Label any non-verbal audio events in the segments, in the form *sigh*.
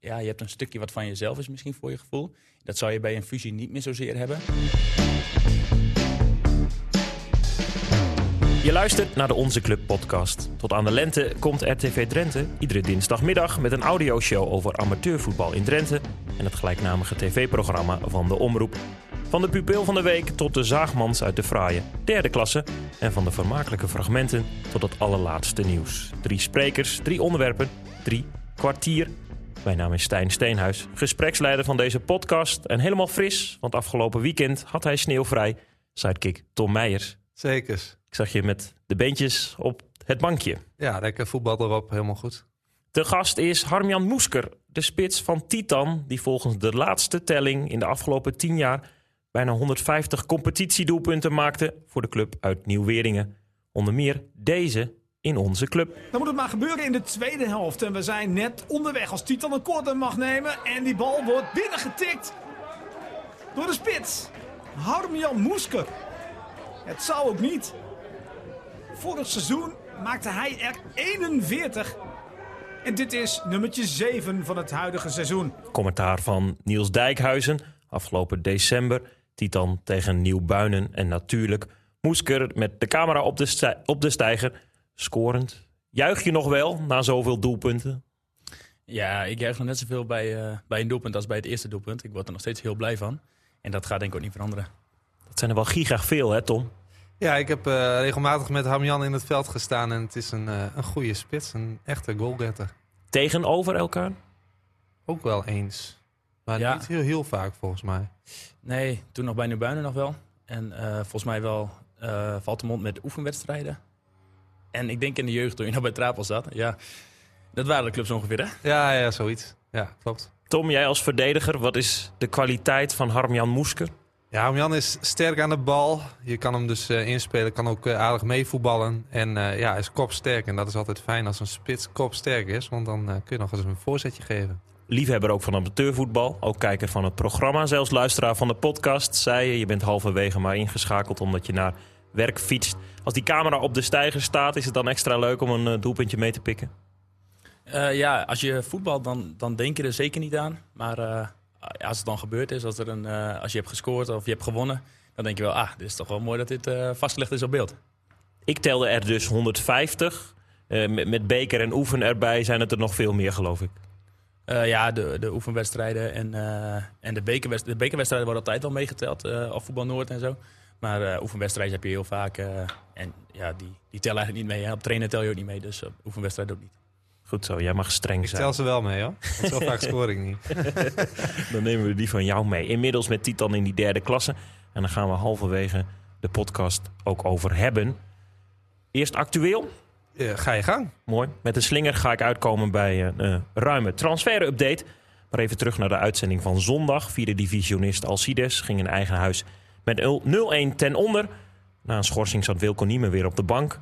ja, je hebt een stukje wat van jezelf is misschien voor je gevoel. Dat zou je bij een fusie niet meer zozeer hebben. Je luistert naar de Onze Club podcast. Tot aan de lente komt RTV Drenthe iedere dinsdagmiddag met een audioshow over amateurvoetbal in Drenthe en het gelijknamige tv-programma van de Omroep. Van de pupil van de week tot de zaagmans uit de fraaie derde klasse en van de vermakelijke fragmenten tot het allerlaatste nieuws. Drie sprekers, drie onderwerpen, drie kwartier. Mijn naam is Stijn Steenhuis, gespreksleider van deze podcast en helemaal fris, want afgelopen weekend had hij sneeuwvrij. Sidekick Tom Meijers. Zekers. Ik zag je met de beentjes op het bankje. Ja, lekker voetbal erop, helemaal goed. De gast is Harmjan Moesker, de spits van Titan, die volgens de laatste telling in de afgelopen tien jaar bijna 150 competitiedoelpunten maakte voor de club uit Nieuw-Weringen. Onder meer deze in onze club. Dan moet het maar gebeuren in de tweede helft. En we zijn net onderweg als Titan een korte mag nemen. En die bal wordt binnengetikt door de spits. Harmjan Moesker. Het zou ook niet. Vorig seizoen maakte hij er 41. En dit is nummertje 7 van het huidige seizoen. Commentaar van Niels Dijkhuizen, afgelopen december. Titan tegen Nieuw-Buinen en natuurlijk Moesker met de camera op de, op de stijger. Scorend. Juich je nog wel na zoveel doelpunten? Ja, ik juich nog net zoveel bij, eh, bij een doelpunt als bij het eerste doelpunt. Ik word er nog steeds heel blij van. En dat gaat denk ik ook niet veranderen. Dat zijn er wel giga veel, hè Tom? Ja, ik heb eh, regelmatig met Hamjan in het veld gestaan en het is een, eh, een goede spits, een echte goalgetter. Tegenover elkaar? Ook wel eens. Maar Ja. niet heel, heel vaak volgens mij. Nee, toen nog bij Nieuwbuinen nog wel. En eh, volgens mij wel eh valt de mond met oefenwedstrijden. En ik denk in de jeugd toen je nog bij Trapel zat. Ja, dat waren de clubs ongeveer hè? Ja, ja, zoiets. Ja, klopt. Tom, jij als verdediger, wat is de kwaliteit van Harmjan Moesker? Ja, Hamjan is sterk aan de bal. Je kan hem dus eh, inspelen, kan ook eh, aardig meevoetballen. En eh, ja, hij is kopsterk. En dat is altijd fijn als een spits kopsterk is. Want dan eh, kun je nog eens een voorzetje geven. Liefhebber ook van amateurvoetbal, ook kijker van het programma, zelfs luisteraar van de podcast. Zei je, je bent halverwege maar ingeschakeld omdat je naar werk fietst. Als die camera op de stijger staat, is het dan extra leuk om een eh, doelpuntje mee te pikken? Eh, ja, als je voetbalt, dan, dan denk je er zeker niet aan. Maar eh, als het dan gebeurd is, als, er een, als je hebt gescoord of je hebt gewonnen, dan denk je wel, ah, dit is toch wel mooi dat dit vastgelegd is op beeld. Ik telde er dus 150. Eh, met, met beker en oefen erbij zijn het er nog veel meer, geloof ik. Ja, de, de oefenwedstrijden en, en de, bekerwedst- de bekerwedstrijden worden altijd wel meegeteld. of voetbal Noord en zo. Maar eh, oefenwedstrijden heb je heel vaak. eh, en ja, die, die tellen eigenlijk niet mee. Hè. Op trainen tel je ook niet mee, dus op oefenwedstrijden ook niet. Goed zo, jij mag streng Ik zijn. tel ze wel mee hoor. Want zo vaak scoor ik niet. *laughs* Dan nemen we die van jou mee. Inmiddels met Titan in die derde klasse. En dan gaan we halverwege de podcast ook over hebben. Eerst actueel. Ga je gang. Mooi. Met een slinger ga ik uitkomen bij een eh, ruime transfer-update. Maar even terug naar de uitzending van zondag. Vierde divisionist Alcides ging in eigen huis met 0-1 ten onder. Na een schorsing zat Wilco Niemen weer op de bank.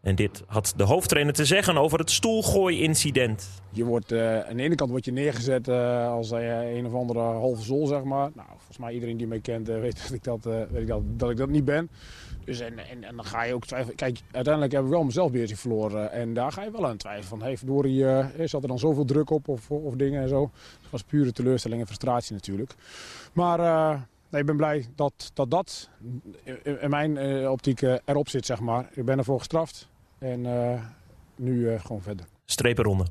En dit had de hoofdtrainer te zeggen over het stoelgooi-incident. Je wordt, eh, aan de ene kant word je neergezet eh, als eh, een of andere halve zol, zeg maar. Nou, volgens mij iedereen die mij kent weet, dat ik dat, weet ik dat, dat ik dat niet ben. Dus en, en, dan ga je ook twijfelen. Kijk, uiteindelijk heb ik wel zelfbeheersing verloren. En daar ga je wel aan twijfelen. Van, hey, verdorie, zat er dan zoveel druk op of, of dingen en zo. Het was pure teleurstelling en frustratie natuurlijk. Maar nee, ik ben blij dat dat, dat in, in mijn eh, optiek eh, erop zit, zeg maar. Ik ben ervoor gestraft. En eh, nu eh, gewoon verder. Strepenronde.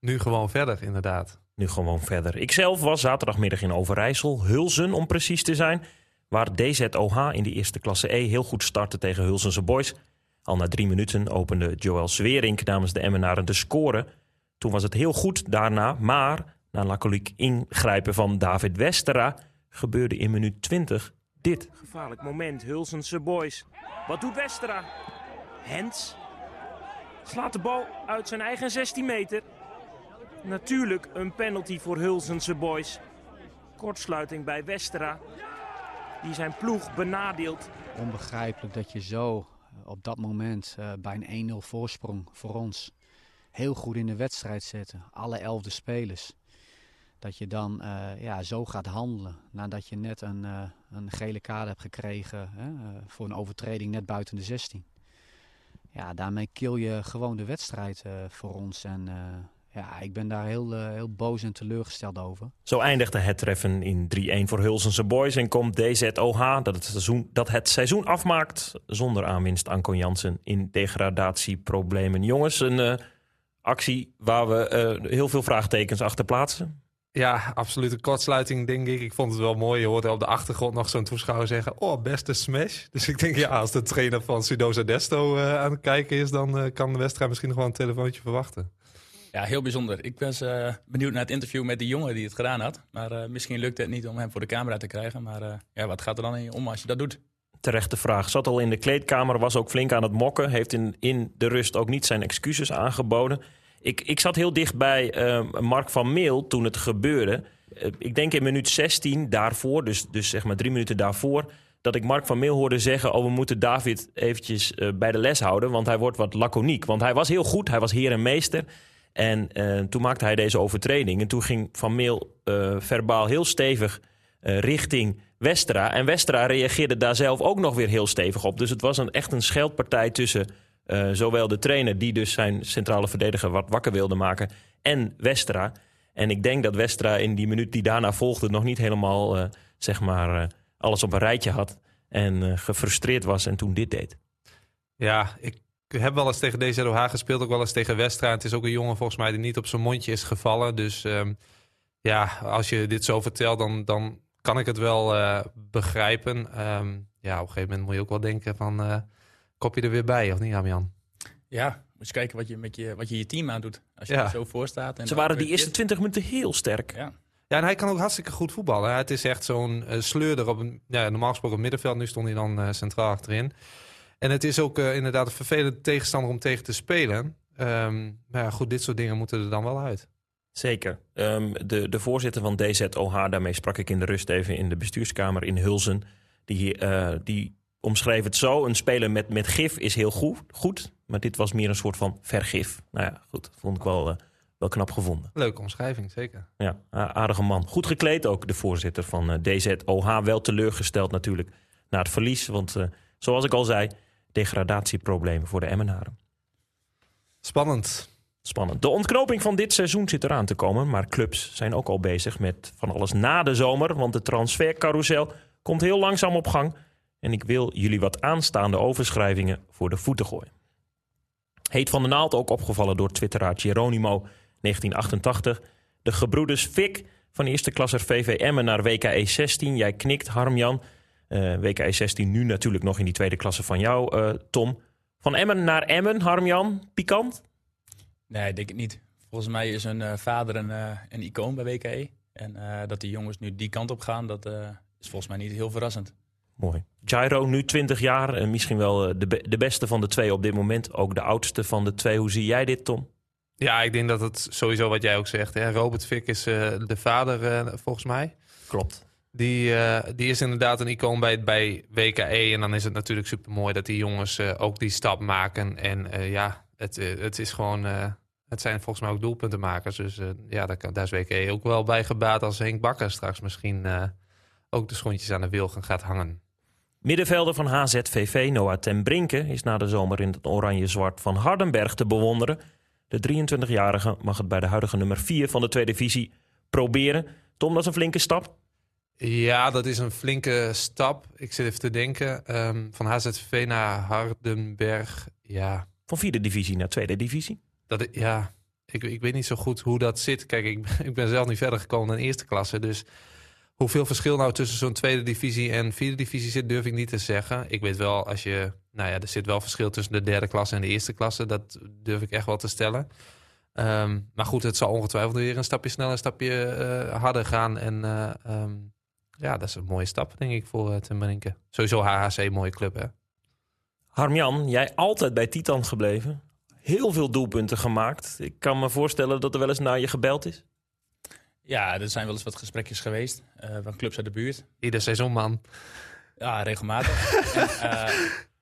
Nu gewoon verder, inderdaad. Nu gewoon verder. Ikzelf was zaterdagmiddag in Overijssel, Hulzen om precies te zijn. Waar DZOH in de eerste klasse E heel goed startte tegen Hulsense Boys. Al na drie minuten opende Joël Swerink namens de Emmenaren de score. Toen was het heel goed daarna, maar na een laconiek ingrijpen van David Westera gebeurde in minuut 20 dit. Gevaarlijk moment, Hulsense Boys. Wat doet Westera? Hens slaat de bal uit zijn eigen 16 meter. Natuurlijk een penalty voor Hulsense Boys. Kortsluiting bij Westera. Die zijn ploeg benadeelt. onbegrijpelijk dat je zo eh, op dat moment eh, bij een 1-0 voorsprong voor ons heel goed in de wedstrijd zetten. Alle elfde spelers. Dat je dan eh, ja, zo gaat handelen nadat je net een, eh, een gele kaart hebt gekregen hè, eh, voor een overtreding net buiten de 16. Ja, daarmee kill je gewoon de wedstrijd voor ons. En ja, ik ben daar heel, heel boos en teleurgesteld over. Zo eindigde het treffen in 3-1 voor Hulsense Boys en komt DZOH dat het, seizoen, dat het seizoen afmaakt zonder aanwinst Anko Jansen in degradatieproblemen. Jongens, een actie waar we heel veel vraagtekens achter plaatsen. Ja, absolute kortsluiting, denk ik. Ik vond het wel mooi. Je hoorde op de achtergrond nog zo'n toeschouwer zeggen... oh, beste smash. Dus ik denk, ja, als de trainer van Sudosa Desto uh, aan het kijken is... dan uh, kan de wedstrijd misschien nog wel een telefoontje verwachten. Ja, heel bijzonder. Ik was uh, benieuwd naar het interview met die jongen die het gedaan had. Maar misschien lukt het niet om hem voor de camera te krijgen. Maar ja, wat gaat er dan om als je dat doet? Terechte vraag. Zat al in de kleedkamer, was ook flink aan het mokken. Heeft in, in de rust ook niet zijn excuses aangeboden... Ik, ik zat heel dicht bij uh, Mark van Meel toen het gebeurde. Uh, ik denk in minuut 16 daarvoor, dus, dus zeg maar drie minuten daarvoor... dat ik Mark van Meel hoorde zeggen... oh, we moeten David eventjes uh, bij de les houden... want hij wordt wat laconiek. Want hij was heel goed, hij was heer en meester... En toen maakte hij deze overtreding. En toen ging Van Meel verbaal heel stevig richting Westra. En Westra reageerde daar zelf ook nog weer heel stevig op. Dus het was een, echt een scheldpartij tussen uh, zowel de trainer, die dus zijn centrale verdediger wat wakker wilde maken, en Westra. En ik denk dat Westra in die minuut die daarna volgde nog niet helemaal uh, zeg maar, uh, alles op een rijtje had. En gefrustreerd was en toen dit deed. Ja, ik heb wel eens tegen DZOH gespeeld, ook wel eens tegen Westra. Het is ook een jongen volgens mij die niet op zijn mondje is gevallen. Dus um, ja, als je dit zo vertelt, dan, dan kan ik het wel begrijpen. Um, ja, op een gegeven moment moet je ook wel denken van kop je er weer bij, of niet, Jan? Ja, moet je kijken wat je met je, wat je, je team aandoet. Als je ja. er zo voor staat. En Ze waren die eerste 20 minuten heel sterk. Ja. Ja, en hij kan ook hartstikke goed voetballen. Het is echt zo'n uh, sleurder op een, ja, normaal gesproken op middenveld. Nu stond hij dan uh, centraal achterin. En het is ook uh, inderdaad een vervelende tegenstander om tegen te spelen. Um, maar ja, goed, dit soort dingen moeten er dan wel uit. Zeker. Um, de, de voorzitter van DZOH, daarmee sprak ik in de rust even in de bestuurskamer in Hulzen. Die, die omschreef het zo: een speler met, met gif is heel goed, goed, maar dit was meer een soort van vergif. Nou ja, goed, vond ik wel, uh, wel knap gevonden. Leuke omschrijving, zeker. Ja, aardige man. Goed gekleed ook, de voorzitter van uh, DZOH. Wel teleurgesteld natuurlijk na het verlies, want uh, zoals ik al zei, degradatieproblemen voor de Emmenaren. Spannend. Spannend. De ontknoping van dit seizoen zit eraan te komen, maar clubs zijn ook al bezig met van alles na de zomer, want de transfercarousel komt heel langzaam op gang. En ik wil jullie wat aanstaande overschrijvingen voor de voeten gooien. Heet van de Naald ook opgevallen door twitteraar Geronimo 1988. De gebroeders Fik van eerste klasser VVM naar WKE 16. Jij knikt, Harmjan. Uh, WKE 16 nu natuurlijk nog in die tweede klasse van jou, uh, Tom. Van Emmen naar Emmen, Harmjan, pikant? Nee, denk ik niet. Volgens mij is hun uh, vader een, een, icoon bij WKE. En dat die jongens nu die kant op gaan, dat is volgens mij niet heel verrassend. Mooi. Jairo, nu 20 jaar en misschien wel eh, de, be de beste van de twee op dit moment. Ook de oudste van de twee. Hoe zie jij dit, Tom? Ja, ik denk dat het sowieso wat jij ook zegt. Hè? Robert Fik is uh, de vader, uh, volgens mij. Klopt. Die, uh, die is inderdaad een icoon bij, bij WKE. En dan is het natuurlijk super mooi dat die jongens ook die stap maken. En ja, het, het is gewoon. het zijn volgens mij ook doelpuntenmakers. Dus ja, daar, daar is WKE ook wel bij gebaat als Henk Bakker straks misschien ook de schoentjes aan de wilgen gaat hangen. Middenvelder van HZVV, Noah ten Brinke, is na de zomer in het oranje-zwart van Hardenberg te bewonderen. De 23-jarige mag het bij de huidige nummer 4 van de tweede divisie proberen. Tom, dat is een flinke stap. Ja, dat is een flinke stap. Ik zit even te denken. Um, van HZVV naar Hardenberg, ja. Van vierde divisie naar tweede divisie? Dat, ja, ik, ik weet niet zo goed hoe dat zit. Kijk, ik, *laughs* ik ben zelf niet verder gekomen dan eerste klasse. Dus Hoeveel verschil nou tussen zo'n tweede divisie en vierde divisie zit, durf ik niet te zeggen. Ik weet wel, als je. Nou ja, er zit wel verschil tussen de derde klasse en de eerste klasse. Dat durf ik echt wel te stellen. Um, maar goed, het zal ongetwijfeld weer een stapje sneller, een stapje uh, harder gaan. En uh, um, ja, dat is een mooie stap, denk ik, voor uh, Ten Brinken. Sowieso HHC, mooie club, hè? Harmjan, jij altijd bij Titan gebleven. Heel veel doelpunten gemaakt. Ik kan me voorstellen dat er wel eens naar je gebeld is. Ja, er zijn wel eens wat gesprekjes geweest uh, van clubs uit de buurt. Ieder seizoen, man. Ja, regelmatig. *laughs* en, uh,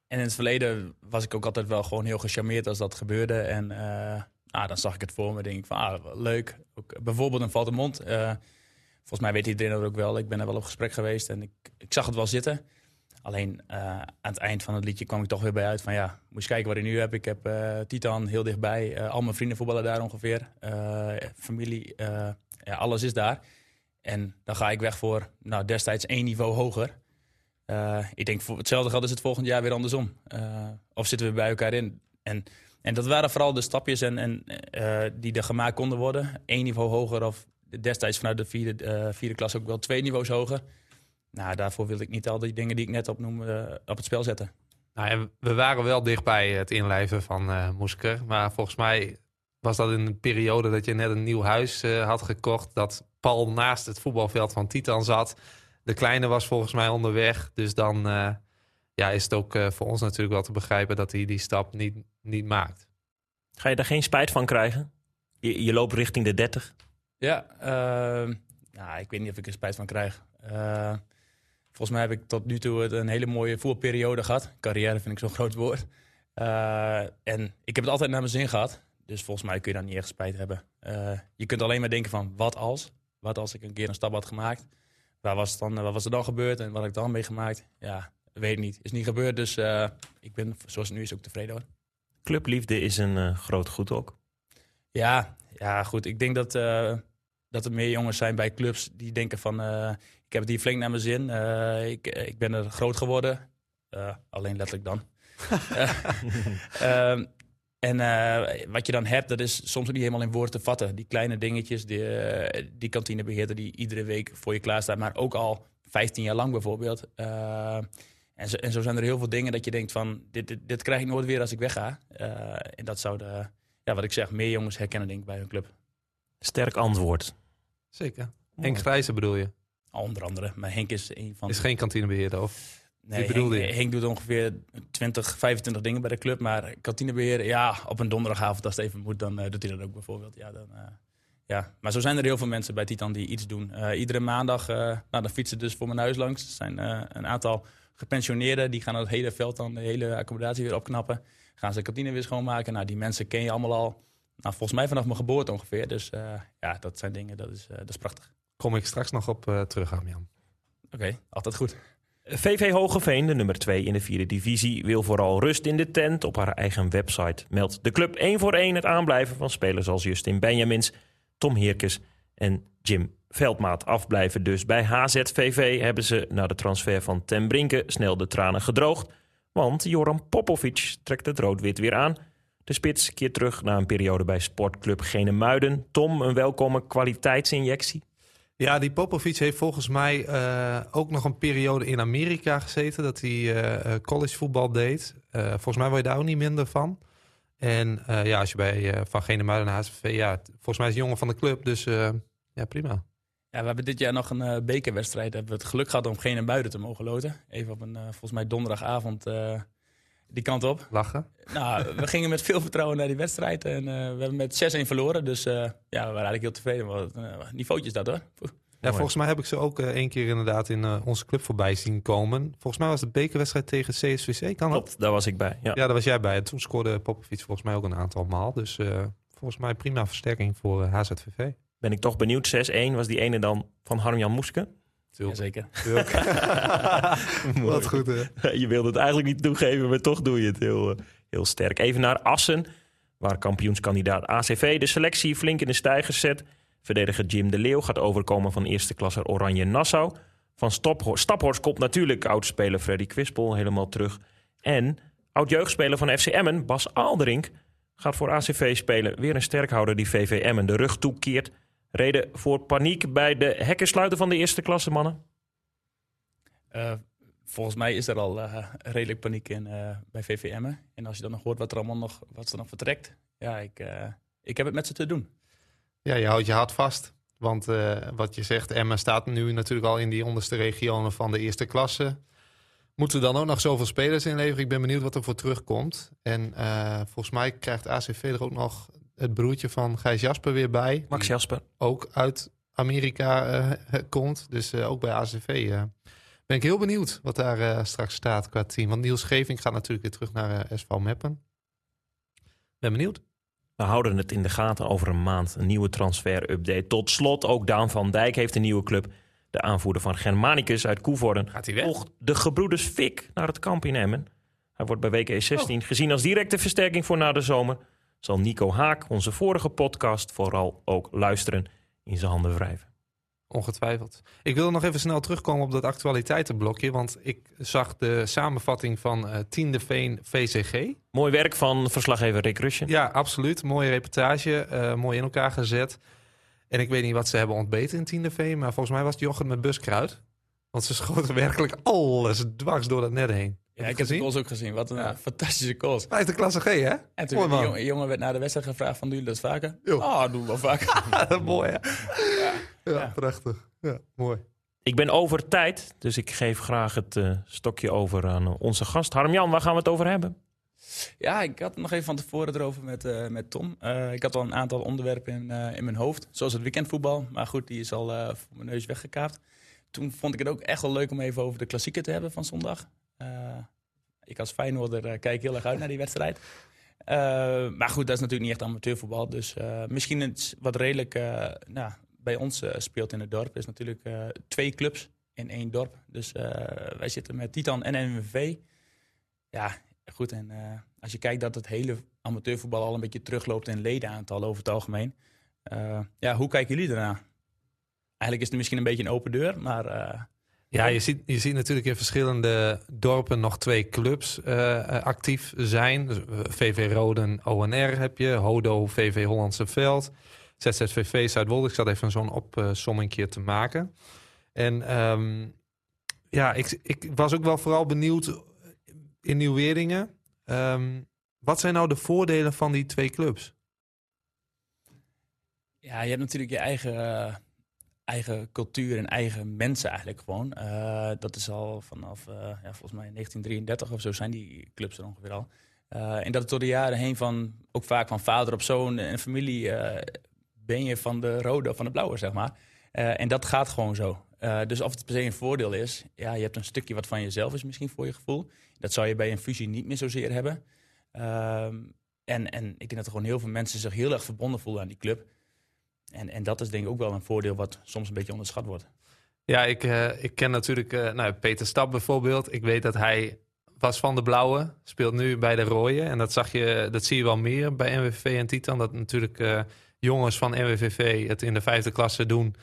en, in het verleden was ik ook altijd wel gewoon heel gecharmeerd als dat gebeurde. En uh, ah, dan zag ik het voor me denk ik van, ah, leuk. Ook, bijvoorbeeld een Valtemont. volgens mij weet iedereen dat ook wel. Ik ben er wel op gesprek geweest en ik, ik zag het wel zitten. Alleen aan het eind van het liedje kwam ik toch weer bij uit van ja, moet je kijken wat ik nu heb. Ik heb Titan heel dichtbij. al mijn vrienden voetballen daar ongeveer. familie, ja, alles is daar. En dan ga ik weg voor nou, destijds één niveau hoger. ik denk, voor hetzelfde geldt is het volgend jaar weer andersom. of zitten we bij elkaar in. En, en dat waren vooral de stapjes en, en, die er gemaakt konden worden. Eén niveau hoger of destijds vanuit de vierde, vierde klas ook wel twee niveaus hoger. Nou, daarvoor wilde ik niet al die dingen die ik net opnoemde op het spel zetten. Nou, we waren wel dichtbij het inlijven van uh, Moesker. Maar volgens mij was dat in een periode dat je net een nieuw huis had gekocht. Dat Paul naast het voetbalveld van Titan zat. De kleine was volgens mij onderweg. Dus dan ja, is het ook voor ons natuurlijk wel te begrijpen dat hij die stap niet, niet maakt. Ga je daar geen spijt van krijgen? Je, je loopt richting de 30. Ja, uh, nou, ik weet niet of ik er spijt van krijg. Uh, volgens mij heb ik tot nu toe een hele mooie voetbalperiode gehad. Carrière vind ik zo'n groot woord. Uh, en ik heb het altijd naar mijn zin gehad. Dus volgens mij kun je daar niet echt spijt hebben. Uh, je kunt alleen maar denken van, wat als? Wat als ik een keer een stap had gemaakt? Waar was, het dan, wat was er dan gebeurd en wat heb ik dan meegemaakt? Ja, weet ik niet. Is niet gebeurd, dus ik ben zoals het nu is ook tevreden hoor. Clubliefde is een groot goed ook. Ja, ja, goed. Ik denk dat dat er meer jongens zijn bij clubs die denken van... Uh, ik heb het hier flink naar mijn zin. Uh, ik, eh, ik ben er groot geworden. Uh, alleen letterlijk dan. um, *laughs* en wat je dan hebt, dat is soms ook niet helemaal in woorden te vatten. Die kleine dingetjes, die, die kantinebeheerder die iedere week voor je klaar staat. Maar ook al 15 jaar lang bijvoorbeeld. en, zo, en zo zijn er heel veel dingen dat je denkt van... dit, dit, dit krijg ik nooit weer als ik wegga. en dat zou de, ja, wat ik zeg, meer jongens herkennen denk ik bij hun club. Sterk antwoord. Zeker. Henk Grijze bedoel je? Onder andere. Maar Henk is een van... Is geen kantinebeheerder of... Nee, Henk, Henk, doet ongeveer 20, 25 dingen bij de club. Maar kantinebeheer, ja, op een donderdagavond als het even moet, dan uh, doet hij dat ook bijvoorbeeld. Ja, dan, uh, ja. Maar zo zijn er heel veel mensen bij Titan die iets doen. Uh, iedere maandag, nou, dan fietsen dus voor mijn huis langs. Er zijn een aantal gepensioneerden, die gaan het hele veld dan, de hele accommodatie weer opknappen. Gaan ze kantine weer schoonmaken. Nou, die mensen ken je allemaal al. Nou, volgens mij vanaf mijn geboorte ongeveer. Dus ja, dat zijn dingen, dat is, dat is prachtig. Kom ik straks nog op terug aan, Jan. Oké, okay, altijd goed. VV Hogeveen, de nummer 2 in de vierde divisie, wil vooral rust in de tent. Op haar eigen website meldt de club één voor één het aanblijven van spelers als Justin Benjamins, Tom Heerkes en Jim Veldmaat. Afblijven dus bij HZVV hebben ze na de transfer van Ten Brinke snel de tranen gedroogd. Want Joran Popovic trekt het rood-wit weer aan de spits keert terug na een periode bij sportclub Genemuiden. Tom, een welkome kwaliteitsinjectie? Ja, die Popovic heeft volgens mij uh, ook nog een periode in Amerika gezeten... dat hij uh, collegevoetbal deed. Volgens mij word je daar ook niet minder van. En ja, als je bij Van Genemuiden naar HSV... Ja, volgens mij is hij jongen van de club, dus ja, prima. Ja, we hebben dit jaar nog een bekerwedstrijd. Hebben we het geluk gehad om Genemuiden te mogen loten. Even op een, volgens mij donderdagavond die kant op. Lachen? Nou, we gingen met veel vertrouwen naar die wedstrijd. En uh, we hebben met 6-1 verloren. Dus uh, ja, we waren eigenlijk heel tevreden. Wat uh, niveautje is dat hoor. Ja, volgens mij heb ik ze ook één keer inderdaad in onze club voorbij zien komen. Volgens mij was het bekerwedstrijd tegen CSVC. Kan Klopt, daar was ik bij. Ja. ja, daar was jij bij. En toen scoorde Popovic volgens mij ook een aantal maal. Dus volgens mij prima versterking voor HZVV. Ben ik toch benieuwd. 6-1 was die ene dan van Harmjan Moeske. Zeker. *laughs* Wat goed, hè? *laughs* Je wilde het eigenlijk niet toegeven, maar toch doe je het heel, eh, heel sterk. Even naar Assen, waar kampioenskandidaat ACV de selectie flink in de stijgers zet. Verdediger Jim de Leeuw gaat overkomen van eerste klasse Oranje Nassau. Van Staphorst komt natuurlijk oudspeler Freddy Kwispel helemaal terug. En oud-jeugdspeler van FC Emmen, Bas Aalderink, gaat voor ACV spelen. Weer een sterkhouder die VV Emmen de rug toekeert. Reden voor paniek bij de hekkensluiter van de eerste klasse, mannen? Uh, volgens mij is er al uh, redelijk paniek in uh, bij VVM. En als je dan nog hoort wat er allemaal nog, wat er nog vertrekt. Ja, ik, ik heb het met ze te doen. Ja, je houdt je hart vast. Want wat je zegt, Emma staat nu natuurlijk al in die onderste regionen van de eerste klasse. Moeten we dan ook nog zoveel spelers inleveren? Ik ben benieuwd wat er voor terugkomt. En volgens mij krijgt ACV er ook nog het broertje van Gijs Jasper weer bij. Max Jasper. Ook uit Amerika uh, komt. Dus uh, ook bij ACV uh, ben ik heel benieuwd wat daar straks staat qua team. Want Niels Geving gaat natuurlijk weer terug naar SV Meppen. Ben benieuwd. We houden het in de gaten over een maand. Een nieuwe transfer-update. Tot slot, ook Daan van Dijk heeft een nieuwe club. De aanvoerder van Germanicus uit Koevoorden Gaat hij weg? volgt de gebroeders Fik naar het kamp in Emmen. Hij wordt bij WK 16 gezien als directe versterking voor na de zomer. Zal Nico Haak, onze vorige podcast, vooral ook luisteren in zijn handen wrijven. Ongetwijfeld. Ik wil nog even snel terugkomen op dat actualiteitenblokje. Want ik zag de samenvatting van eh Tiende Veen VCG. Mooi werk van verslaggever Rick Rusjen. Ja, absoluut. Mooie reportage. eh, mooi in elkaar gezet. En ik weet niet wat ze hebben ontbeten in Tiende Veen. Maar volgens mij was het yoghurt met buskruid. Want ze schoten *laughs* werkelijk alles dwars door dat net heen. Ja, ik heb de goals ook gezien. Wat een Ja. eh, fantastische goals. Vijfde klasse G, hè? En toen Mooi, jongen, jongen werd na de wedstrijd gevraagd van, doen jullie dat vaker? Jo. Ah, doen we wel vaker. *laughs* Mooi, hè? Ja, Ja. prachtig. Ja, mooi. Ik ben over tijd, dus ik geef graag het eh, stokje over aan eh, onze gast. Harm-Jan, waar gaan we het over hebben? Ja, ik had het nog even van tevoren erover met, eh, met Tom. Eh, ik had al een aantal onderwerpen in, eh, in mijn hoofd. Zoals het weekendvoetbal. Maar goed, die is al eh, voor mijn neus weggekaapt. Toen vond ik het ook echt wel leuk om even over de klassieker te hebben van zondag. Ik als Feyenoorder eh, kijk heel erg uit naar die wedstrijd. Eh, maar goed, dat is natuurlijk niet echt amateurvoetbal. Dus eh, misschien iets wat redelijk nou, bij ons speelt in het dorp. is natuurlijk twee clubs in één dorp. Dus wij zitten met Titan en NWV. Ja, goed. En als je kijkt dat het hele amateurvoetbal al een beetje terugloopt in ledenaantal over het algemeen. Ja, hoe kijken jullie ernaar? Eigenlijk is het misschien een beetje een open deur, maar Ja, je ziet, je ziet natuurlijk in verschillende dorpen nog twee clubs eh, eh, actief zijn. Dus, eh, VV Roden ONR heb je, Hodo VV Hollandse Veld, ZZVV Zuidwolde. Ik zat even zo'n opsomming te maken. En ehm, ja, ik, ik was ook wel vooral benieuwd in Nieuw-Weringen. ehm, wat zijn nou de voordelen van die twee clubs? ja, je hebt natuurlijk je eigen, eigen cultuur en eigen mensen eigenlijk gewoon. Eh, dat is al vanaf, eh, ja, volgens mij 1933 of zo zijn die clubs er ongeveer al. Eh, en dat het door de jaren heen van, ook vaak van vader op zoon en familie, ben je van de rode of van de blauwe, zeg maar. En dat gaat gewoon zo. Dus of het per se een voordeel is, ja, je hebt een stukje wat van jezelf is misschien voor je gevoel. Dat zou je bij een fusie niet meer zozeer hebben. Ehm, en, en ik denk dat er gewoon heel veel mensen zich heel erg verbonden voelen aan die club. En, en dat is denk ik ook wel een voordeel wat soms een beetje onderschat wordt. Ja, ik, eh, ik ken natuurlijk eh, nou, Peter Stap bijvoorbeeld. Ik weet dat hij was van de blauwe, speelt nu bij de rode. En dat, zag je, dat zie je wel meer bij NWV en Titan. Dat natuurlijk eh, jongens van NWVV het in de vijfde klasse doen.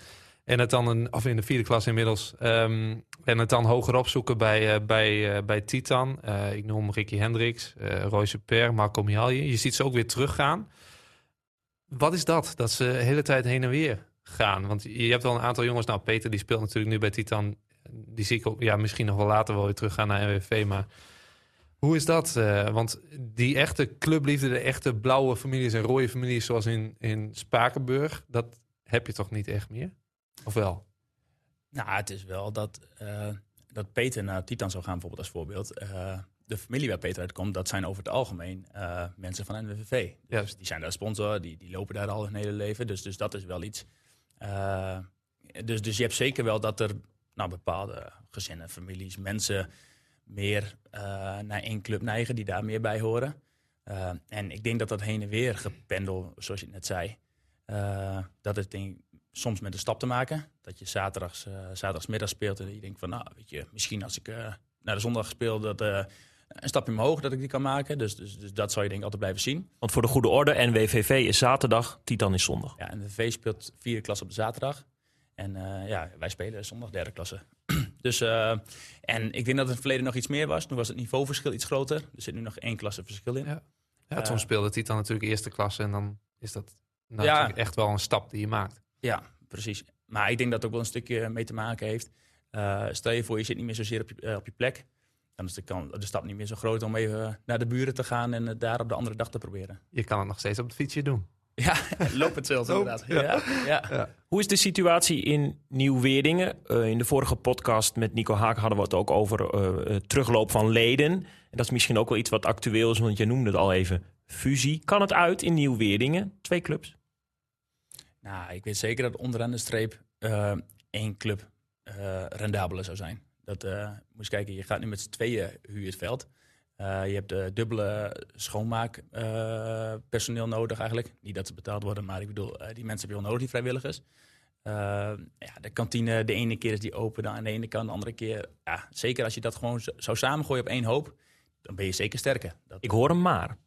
En het dan, een, of in de vierde klas inmiddels. ehm, en het dan hoger opzoeken bij, bij, bij Titan. Ik noem Ricky Hendricks, eh Roy Super, Marco Mihalje. Je ziet ze ook weer teruggaan. Wat is dat? Dat ze de hele tijd heen en weer gaan. Want je hebt wel een aantal jongens. Nou, Peter die speelt natuurlijk nu bij Titan. Die zie ik ook, ja, misschien nog wel later wel weer teruggaan naar NWV. Maar hoe is dat? Eh, want die echte clubliefde, de echte blauwe families en rode families, zoals in, in Spakenburg, dat heb je toch niet echt meer? Of wel? Nou, het is wel dat, eh, dat Peter naar Titan zou gaan, bijvoorbeeld als voorbeeld. Eh, de familie waar Peter uitkomt, dat zijn over het algemeen eh, mensen van NWVV. Dus die zijn daar sponsor, die, die lopen daar al hun hele leven. Dus, dus dat is wel iets. Eh, dus, dus je hebt zeker wel dat er nou, bepaalde gezinnen, families, mensen meer eh, naar één club neigen, die daar meer bij horen. En ik denk dat dat heen en weer gependel, zoals je het net zei, dat het denk, soms met een stap te maken. Dat je zaterdags, zaterdagsmiddag speelt en je denkt van, nou, weet je, misschien als ik naar de zondag speel, dat een stapje omhoog dat ik die kan maken. Dus, dus, dus dat zou je denk ik altijd blijven zien. Want voor de goede orde, NWVV is zaterdag, Titan is zondag. Ja, en de V speelt vierde klas op de zaterdag. En eh, ja, wij spelen zondag derde klasse. *clears throat* dus, eh, en ik denk dat het in het verleden nog iets meer was. Toen was het niveauverschil iets groter. Er zit nu nog één klasse verschil in. Ja. Ja, Eh, toen speelde Titan natuurlijk eerste klasse. En dan is dat nou, Ja. natuurlijk echt wel een stap die je maakt. Ja, precies. Maar ik denk dat het ook wel een stukje mee te maken heeft. Eh, stel je voor, je zit niet meer zozeer op je, op je plek. Dan is de, kan, de stap niet meer zo groot om even naar de buren te gaan en het daar op de andere dag te proberen. Je kan het nog steeds op het fietsje doen. *laughs* Ja, loop het zelfs *laughs* Loop, inderdaad. ja. Ja, ja. Hoe is de situatie in Nieuw-Weerdingen? Eh, in de vorige podcast met Nico Haak hadden we het ook over eh, eh, terugloop van leden. En dat is misschien ook wel iets wat actueel is, want je noemde het al even. Fusie. Kan het uit in Nieuw-Weerdingen? Twee clubs. Nou, ik weet zeker dat onderaan de streep eh, één club eh rendabeler zou zijn. Dat eh, eens kijken, je gaat nu met z'n tweeën huur het veld. Eh, je hebt de dubbele schoonmaakpersoneel nodig eigenlijk. Niet dat ze betaald worden, maar ik bedoel, eh, die mensen heb je wel nodig, die vrijwilligers. Eh, ja, de kantine, de ene keer is die open dan aan de ene kant, de andere keer. Ja, zeker als je dat gewoon zo- zou samengooien op één hoop, dan ben je zeker sterker. Dat, Ik hoor hem maar.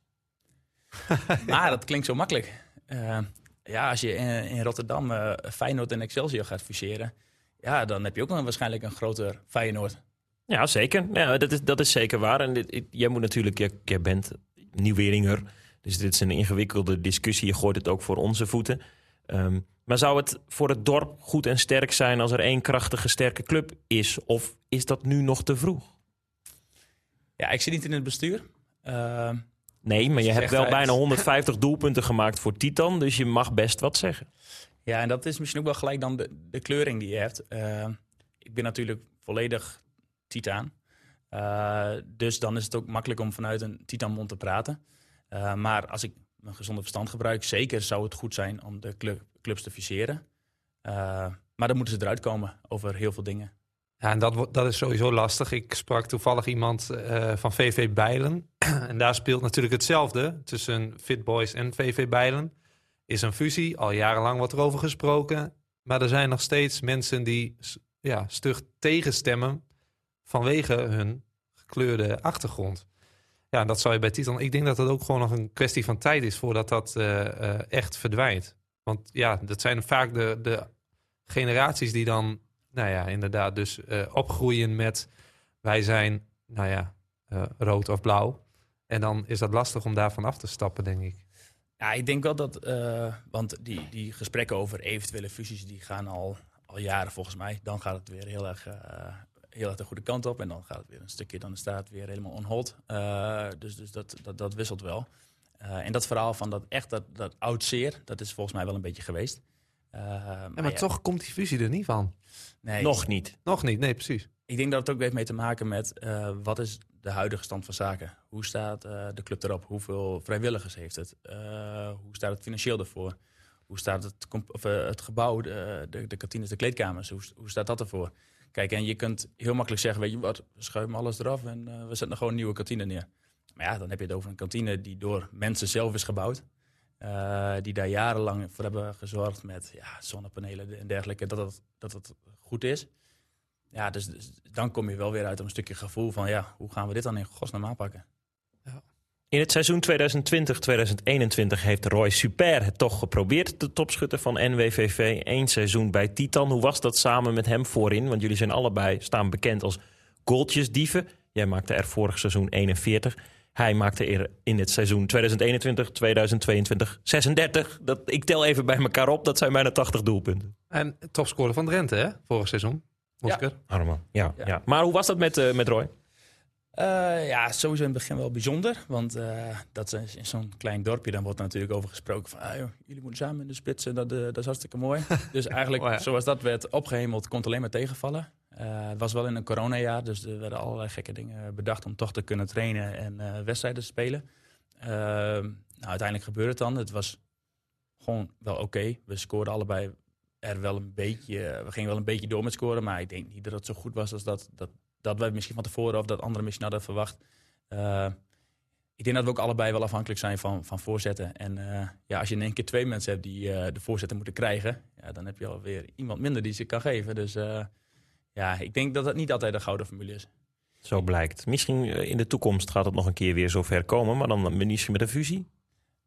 *laughs* maar dat klinkt zo makkelijk. Eh, ja, als je in, in Rotterdam eh, Feyenoord en Excelsior gaat fuseren, ja, dan heb je ook wel waarschijnlijk een groter Feyenoord. Ja, zeker. Ja, dat, is, dat is zeker waar. En dit, jij moet natuurlijk, jij, jij bent nieuweringer. Dus dit is een ingewikkelde discussie. Je gooit het ook voor onze voeten. Ehm, maar zou het voor het dorp goed en sterk zijn als er één krachtige, sterke club is? Of is dat nu nog te vroeg? Ja, ik zit niet in het bestuur. Eh, Nee, maar je hebt wel bijna *laughs* 150 doelpunten gemaakt voor Titan. Dus je mag best wat zeggen. Ja, en dat is misschien ook wel gelijk dan de, kleuring die je hebt. Eh, ik ben natuurlijk volledig Titaan. Eh, dus dan is het ook makkelijk om vanuit een Titanmond te praten. Eh, maar als ik mijn gezonde verstand gebruik, zeker zou het goed zijn om de clu- clubs te fuseren. Eh, maar dan moeten ze eruit komen over heel veel dingen. Ja, en dat, dat is sowieso lastig. Ik sprak toevallig iemand van VV Bijlen. *clears throat* en daar speelt natuurlijk hetzelfde tussen Fit Boys en VV Bijlen. Is een fusie, al jarenlang wordt er over gesproken. Maar er zijn nog steeds mensen die ja, stug tegenstemmen vanwege hun gekleurde achtergrond. Ja, dat zou je bij Titan... Ik denk dat het ook gewoon nog een kwestie van tijd is voordat dat eh, eh, echt verdwijnt. Want ja, dat zijn vaak de, de generaties die dan nou ja, inderdaad, dus eh, opgroeien met wij zijn, nou ja, rood of blauw. En dan is dat lastig om daarvan af te stappen, denk ik. Ja, ik denk wel dat, eh, want die, die gesprekken over eventuele fusies, die gaan al, al jaren volgens mij. Dan gaat het weer heel erg, eh, heel erg de goede kant op. En dan gaat het weer een stukje, dan staat het weer helemaal on hold. Eh, dus dus dat, dat, dat wisselt wel. Eh, en dat verhaal van dat echt dat, dat oud zeer, dat is volgens mij wel een beetje geweest. Ja, maar maar ja, toch komt die fusie er niet van. nee, Nog niet. Nog niet, nee, precies. Ik denk dat het ook heeft mee te maken met eh, wat is de huidige stand van zaken? Hoe staat eh, de club erop? Hoeveel vrijwilligers heeft het? Eh, hoe staat het financieel ervoor? Hoe staat het, of, eh, het gebouw, de, de, de kantines, de kleedkamers? Hoe, hoe staat dat ervoor? Kijk, en je kunt heel makkelijk zeggen, weet je wat, we schuiven alles eraf en we zetten gewoon een nieuwe kantine neer. Maar ja, dan heb je het over een kantine die door mensen zelf is gebouwd. Die daar jarenlang voor hebben gezorgd met ja, zonnepanelen en dergelijke, dat het, dat het goed is. Ja, dus, dus dan kom je wel weer uit op een stukje gevoel van ja, hoe gaan we dit dan in godsnaam aanpakken? In het seizoen 2020-2021 heeft Roy Super het toch geprobeerd, de topschutter van NWVV. Eén seizoen bij Titan. Hoe was dat samen met hem voorin? Want jullie zijn allebei staan bekend als goaltjesdieven. Jij maakte er vorig seizoen 41. Hij maakte er in het seizoen 2021, 2022 36. Dat, ik tel even bij elkaar op, dat zijn bijna 80 doelpunten. En topscorer van Drenthe, hè, vorig seizoen. Mosker. Arman. Ja, Ja. ja. Maar hoe was dat met, eh, met Roy? Eh, ja, sowieso in het begin wel bijzonder. Want eh, dat is in zo'n klein dorpje, dan wordt er natuurlijk over gesproken van... Ah, joh, jullie moeten samen in de spits dat, dat is hartstikke mooi. *laughs* dus eigenlijk, Oh ja. zoals dat werd opgehemeld, kon het alleen maar tegenvallen. Het was wel in een coronajaar, dus er werden allerlei gekke dingen bedacht... om toch te kunnen trainen en wedstrijden te spelen. Nou, uiteindelijk gebeurde het dan. Het was gewoon wel oké. We scoorden allebei er wel een beetje... We gingen wel een beetje door met scoren, maar ik denk niet dat het zo goed was als dat... dat dat wij misschien van tevoren of dat anderen misschien hadden verwacht. Eh, ik denk dat we ook allebei wel afhankelijk zijn van, van voorzetten. En eh, ja, als je in één keer twee mensen hebt die eh, de voorzetten moeten krijgen, ja, dan heb je alweer iemand minder die ze kan geven. Dus ja, ik denk dat dat niet altijd de gouden formule is. Zo blijkt. Misschien in de toekomst gaat het nog een keer weer zover komen, maar dan misschien met een fusie.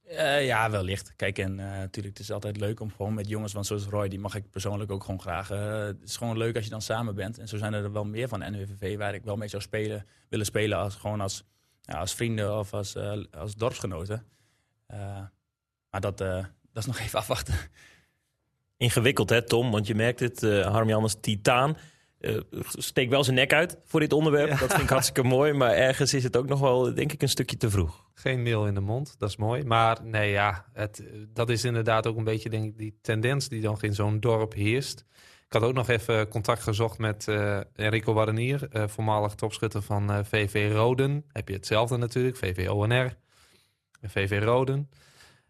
Eh, ja, wellicht. Kijk, en eh, natuurlijk, het is altijd leuk om gewoon met jongens, want zoals Roy, die mag ik persoonlijk ook gewoon graag. eh, het is gewoon leuk als je dan samen bent. En zo zijn er wel meer van NWVV waar ik wel mee zou spelen, willen spelen als, gewoon als, ja, als vrienden of als, als dorpsgenoten. Maar dat, dat is nog even *laughs* afwachten. Ingewikkeld hè Tom, want je merkt het, uh, Harm Jannes Titaan uh, steekt wel zijn nek uit voor dit onderwerp. Ja. Dat vind ik hartstikke *laughs* mooi, maar ergens is het ook nog wel, denk ik, een stukje te vroeg. Geen meel in de mond, dat is mooi. Maar nee, ja, het, dat is inderdaad ook een beetje denk ik, die tendens die dan in zo'n dorp heerst. Ik had ook nog even contact gezocht met uh, Enrico Warrenier, uh, voormalig topschutter van VV Roden. Heb je hetzelfde natuurlijk, VV ONR en VV Roden.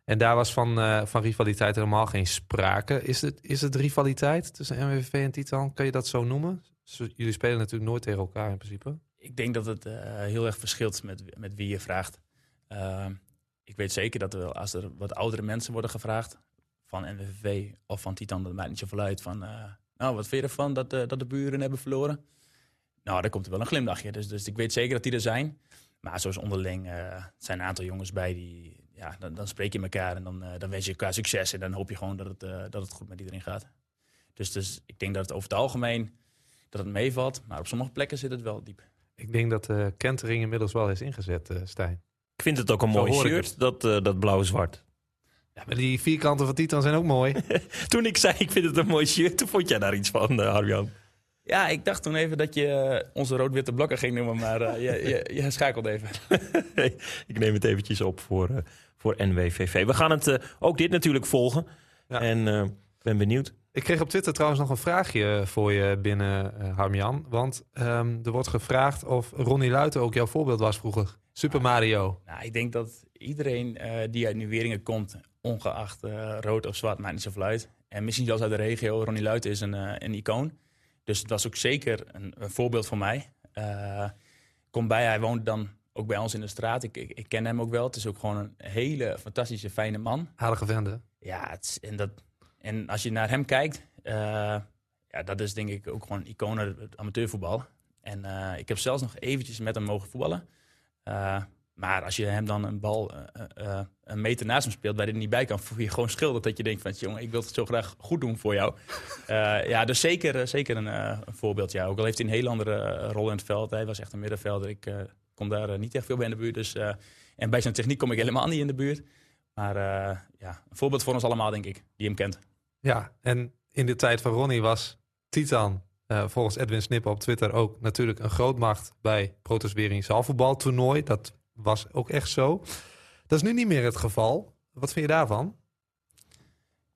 En daar was van, uh, van rivaliteit helemaal geen sprake. Is het, is het rivaliteit tussen MWV en Titan? Kan je dat zo noemen? Jullie spelen natuurlijk nooit tegen elkaar in principe. Ik denk dat het uh, heel erg verschilt met, met wie je vraagt. Uh, ik weet zeker dat er als er wat oudere mensen worden gevraagd van NWVV of van Titan, dat maakt niet zoveel uit. Van, eh, nou, wat vind je ervan dat, eh, dat de buren hebben verloren? Nou, daar komt er wel een glimlachje. Dus, dus ik weet zeker dat die er zijn. Maar zoals onderling, eh, er zijn een aantal jongens bij die... Ja, dan, dan spreek je elkaar en dan, eh, dan wens je elkaar succes. En dan hoop je gewoon dat het, eh, dat het goed met iedereen gaat. Dus, dus ik denk dat het over het algemeen dat het meevalt. Maar op sommige plekken zit het wel diep. Ik denk dat de kentering inmiddels wel is ingezet, eh, Stijn. Ik vind het ook een Zo mooi shirt, dat, eh, dat blauw-zwart. Ja, maar die vierkanten van Titan zijn ook mooi. *laughs* Toen ik zei, ik vind het een mooi shirt, toen vond jij daar iets van, uh, Arjan. Ja, ik dacht toen even dat je onze rood-witte blokken ging noemen. Maar eh, je, je, je schakelt even. *laughs* ik neem het eventjes op voor, eh, voor NWVV. We gaan het eh, ook dit natuurlijk volgen. Ja. En eh, ben benieuwd. Ik kreeg op Twitter trouwens nog een vraagje voor je binnen, eh Harmjan. Want ehm, er wordt gevraagd of Ronnie Luiten ook jouw voorbeeld was vroeger. Super Mario. Nou, ik denk dat iedereen eh, die uit Nieuweringen komt, ongeacht eh, rood of zwart, maakt niet zoveel uit. En misschien zelfs uit de regio, Ronnie Luiten is een, eh, een icoon. Dus het was ook zeker een, een voorbeeld voor mij. Eh kom bij, hij woont dan ook bij ons in de straat. Ik, ik, ik ken hem ook wel. Het is ook gewoon een hele fantastische, fijne man. Aardige vende. Ja, het is- en, dat, en als je naar hem kijkt, eh, ja, dat is denk ik ook gewoon een icoon het amateurvoetbal. En eh, ik heb zelfs nog eventjes met hem mogen voetballen. Eh, maar als je hem dan een bal een meter naast hem speelt, waar hij er niet bij kan, voel je gewoon schilderd dat je denkt van, jongen, ik wil het zo graag goed doen voor jou. *laughs* Ja, dus zeker, zeker een, een voorbeeld. Ja. Ook al heeft hij een heel andere rol in het veld. Hij was echt een middenvelder. Ik kom daar eh, niet echt veel bij in de buurt. Dus, eh, en bij zijn techniek kom ik helemaal niet in de buurt. Maar eh, ja, een voorbeeld voor ons allemaal, denk ik, die hem kent. Ja, en in de tijd van Ronnie was Titan, eh, volgens Edwin Snippen op Twitter, ook natuurlijk een grootmacht bij Protos Bering zaalvoetbaltoernooi. Dat was ook echt zo. Dat is nu niet meer het geval. Wat vind je daarvan?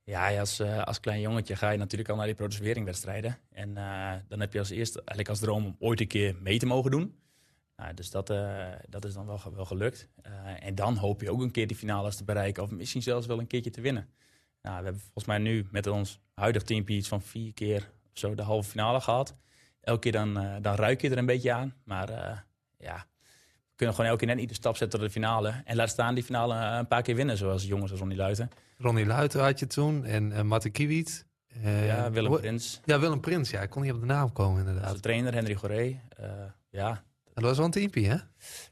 Ja, ja, als, eh, als klein jongetje ga je natuurlijk al naar die protestweringwedstrijden. En eh, dan heb je als eerste eigenlijk als droom om ooit een keer mee te mogen doen. Nou, dus dat, eh, dat is dan wel, wel gelukt. Eh, en dan hoop je ook een keer die finales te bereiken. Of misschien zelfs wel een keertje te winnen. Nou, we hebben volgens mij nu met ons huidig teampje iets van vier keer of zo de halve finale gehad. Elke keer dan, eh, dan ruik je er een beetje aan. Maar ja, we kunnen gewoon elke keer net niet de stap zetten naar de finale. En laat staan die finale een paar keer winnen. Zoals jongens als Ronnie Luiten. Ronnie Luiten had je toen en uh, Matte Kiewiet. Ja, Willem Prins. Ja, Willem Prins. Ja, ik kon niet op de naam komen inderdaad. Onze trainer Henry Goré. ja, Dat was wel een teampje, hè?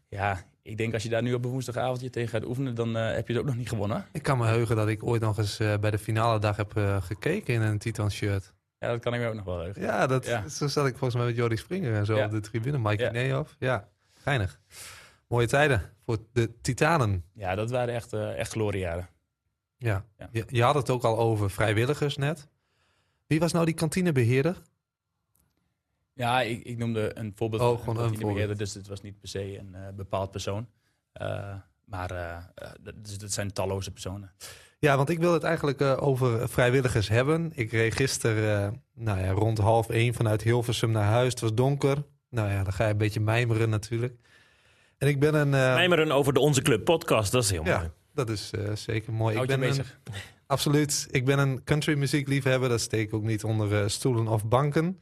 ja, ik denk als je daar nu op een woensdagavondje tegen gaat oefenen, dan eh, heb je het ook nog niet gewonnen. Ik kan me heugen dat ik ooit nog eens eh, bij de finale dag heb eh, gekeken in een Titan shirt. Ja, dat kan ik me ook nog wel heugen. Ja, dat, Ja. zo zat ik volgens mij met Jordi Springer en zo Ja. op de tribune. Mike Ja. Ja, geinig. Mooie tijden voor de Titanen. Ja, dat waren echt, echt gloriejaren. Ja. Ja. Je, je had het ook al over vrijwilligers net. Wie was nou die kantinebeheerder? Ja, ik, ik noemde een voorbeeld Oh, van een kantinebeheerder, voorbeeld. dus het was niet per se een eh, bepaald persoon. Eh, maar eh, dat, dus dat zijn talloze personen. Ja, want ik wil het eigenlijk eh, over vrijwilligers hebben. Ik reed gisteren eh, nou ja, rond half één vanuit Hilversum naar huis. Het was donker. Nou ja, dan ga je een beetje mijmeren natuurlijk. En ik ben een... eh, Mijmeren over de Onze Club podcast, dat is heel Ja. mooi. dat is eh, zeker mooi. Houd ik je ben bezig. Een, absoluut. Ik ben een country muziekliefhebber. Dat steek ik ook niet onder stoelen of banken.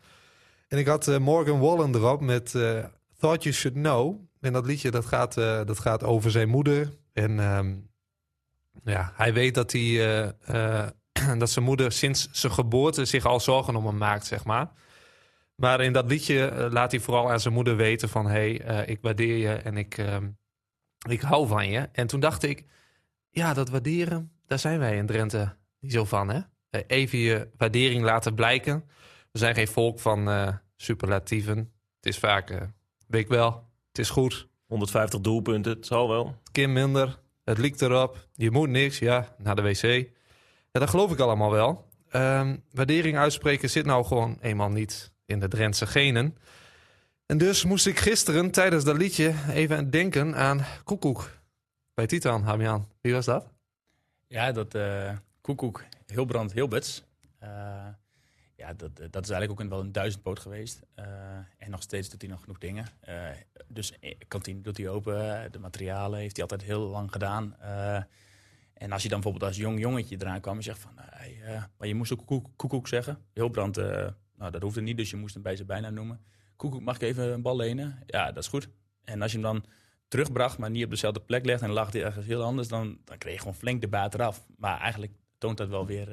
En ik had eh, Morgan Wallen erop met eh, Thought You Should Know. En dat liedje dat gaat, eh, dat gaat over zijn moeder. En ehm, ja, hij weet dat, hij, *clears throat* dat zijn moeder sinds zijn geboorte zich al zorgen om hem maakt, zeg maar. Maar in dat liedje laat hij vooral aan zijn moeder weten van... hé, hey, ik waardeer je en ik, ehm, ik hou van je. En toen dacht ik, ja, dat waarderen, daar zijn wij in Drenthe niet zo van, hè? Even je waardering laten blijken. We zijn geen volk van eh, superlatieven. Het is vaak, eh weet ik wel, het is goed. 150 doelpunten, het zal wel. Kim minder, het liekt erop. Je moet niks, ja, naar de wc. Ja, dat geloof ik allemaal wel. Ehm, waardering uitspreken zit nou gewoon eenmaal niet in de Drentse genen. En dus moest ik gisteren tijdens dat liedje even denken aan Koekoek. Bij Titan, Hamian. Wie was dat? Ja, dat eh Koekoek, Hilbrand, Hilberts. Eh, ja, dat, dat is eigenlijk ook een, wel een duizendpoot geweest. Eh, en nog steeds doet hij nog genoeg dingen. Eh, dus eh, kantine doet hij open. De materialen heeft hij altijd heel lang gedaan. En als je dan bijvoorbeeld als jong jongetje eraan kwam en zegt van... Hey, eh, maar je moest ook koekoek, zeggen. Hilbrand, nou dat hoefde niet, dus je moest hem bij zijn bijnaam noemen. Koekoek, mag ik even een bal lenen? Ja, dat is goed. En als je hem dan terugbracht, maar niet op dezelfde plek legt en lag hij ergens heel anders, dan, dan kreeg je gewoon flink de baat eraf. Maar eigenlijk toont dat wel weer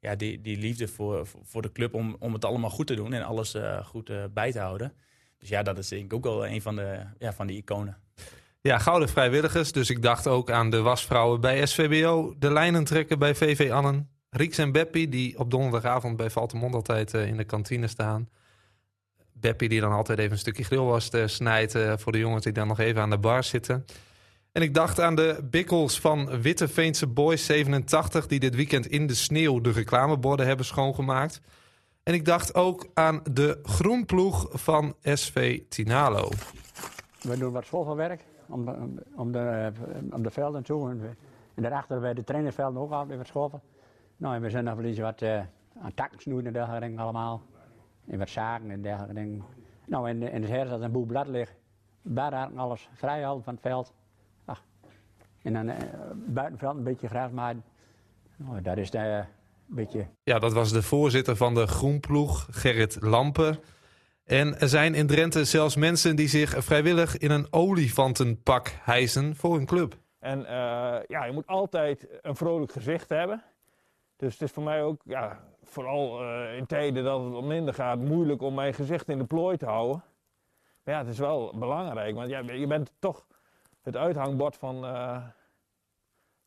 ja, die, die liefde voor, voor de club om, om het allemaal goed te doen en alles eh, goed eh, bij te houden. Dus ja, dat is denk ik ook wel een van, de, ja, van die iconen. Ja, gouden vrijwilligers. Dus ik dacht ook aan de wasvrouwen bij SVBO. De lijnen trekken bij VV Annen. Rieks en Beppie, die op donderdagavond bij Valtemond altijd eh, in de kantine staan. Beppie die dan altijd even een stukje grillworst eh, snijdt eh, voor de jongens die dan nog even aan de bar zitten. En ik dacht aan de bikkels van Witteveense Boys 87... die dit weekend in de sneeuw de reclameborden hebben schoongemaakt. En ik dacht ook aan de groenploeg van SV Tinalo. We doen wat schoolverwerk om, om, om, de, eh, om de velden toe. En, en daarachter bij de trainersvelden ook altijd wat schoffen. Nou, en we zijn nog wel eens wat eh, aan takken snoeien en dergelijke dingen allemaal. En wat zaken en dergelijke dingen. Nou, en in het herfst als een boel blad ligt, daar alles vrij van het veld. En dan eh, buiten het veld een beetje gras maaien. Nou, dat is de, een beetje Ja, dat was de voorzitter van de groenploeg, Gerrit Lampen. En er zijn in Drenthe zelfs mensen die zich vrijwillig in een olifantenpak hijsen voor hun club. En eh, ja, je moet altijd een vrolijk gezicht hebben. Dus het is voor mij ook, ja, vooral eh, in tijden dat het wat minder gaat, moeilijk om mijn gezicht in de plooi te houden. Maar ja, het is wel belangrijk, want ja, je bent toch het uithangbord van, eh,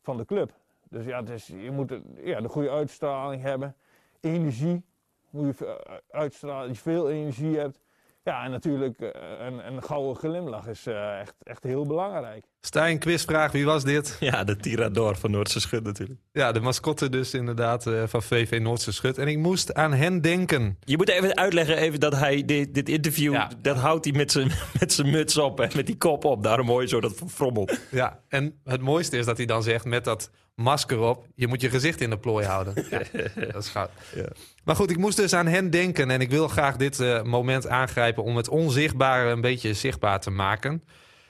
van de club. Dus ja, is, je moet ja, de goede uitstraling hebben. Energie moet je uitstralen, dat je veel energie hebt. Ja, en natuurlijk eh, een, een gouden glimlach is eh, echt, echt heel belangrijk. Stijn, quizvraag, wie was dit? *laughs* Ja, de tirador van Noordse Schut natuurlijk. Ja, de mascotte dus inderdaad eh, van VV Noordse Schut. En ik moest aan hen denken. Je moet even uitleggen even dat hij dit, dit interview, Ja. dat houdt hij met zijn, *laughs* met zijn muts op en met die kop op. Daarom hoor je zo dat frommelt. Ja, en het mooiste is dat hij dan zegt met dat masker op... je moet je gezicht in de plooi houden. *laughs* Dat is goud. Ja. Maar goed, ik moest dus aan hen denken... en ik wil graag dit eh, moment aangrijpen... om het onzichtbare een beetje zichtbaar te maken.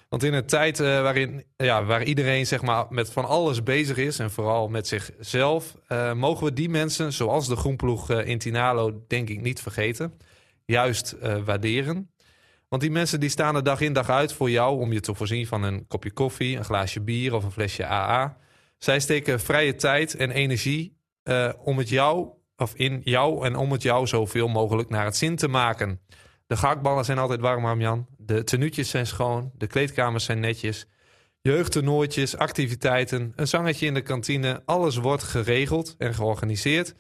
Want in een tijd eh, waarin, ja, waar iedereen zeg maar, met van alles bezig is... en vooral met zichzelf... eh, mogen we die mensen, zoals de groenploeg in Tinalo... denk ik niet vergeten. Juist waarderen. Want die mensen die staan er dag in dag uit voor jou om je te voorzien van een kopje koffie, een glaasje bier of een flesje AA. Zij steken vrije tijd en energie eh, om het jou, of in jou en om het jou zoveel mogelijk naar het zin te maken. De gehaktballen zijn altijd warm, Harmjan. De tenuutjes zijn schoon. De kleedkamers zijn netjes. Jeugdtoernooitjes, activiteiten, een zangetje in de kantine. Alles wordt geregeld en georganiseerd.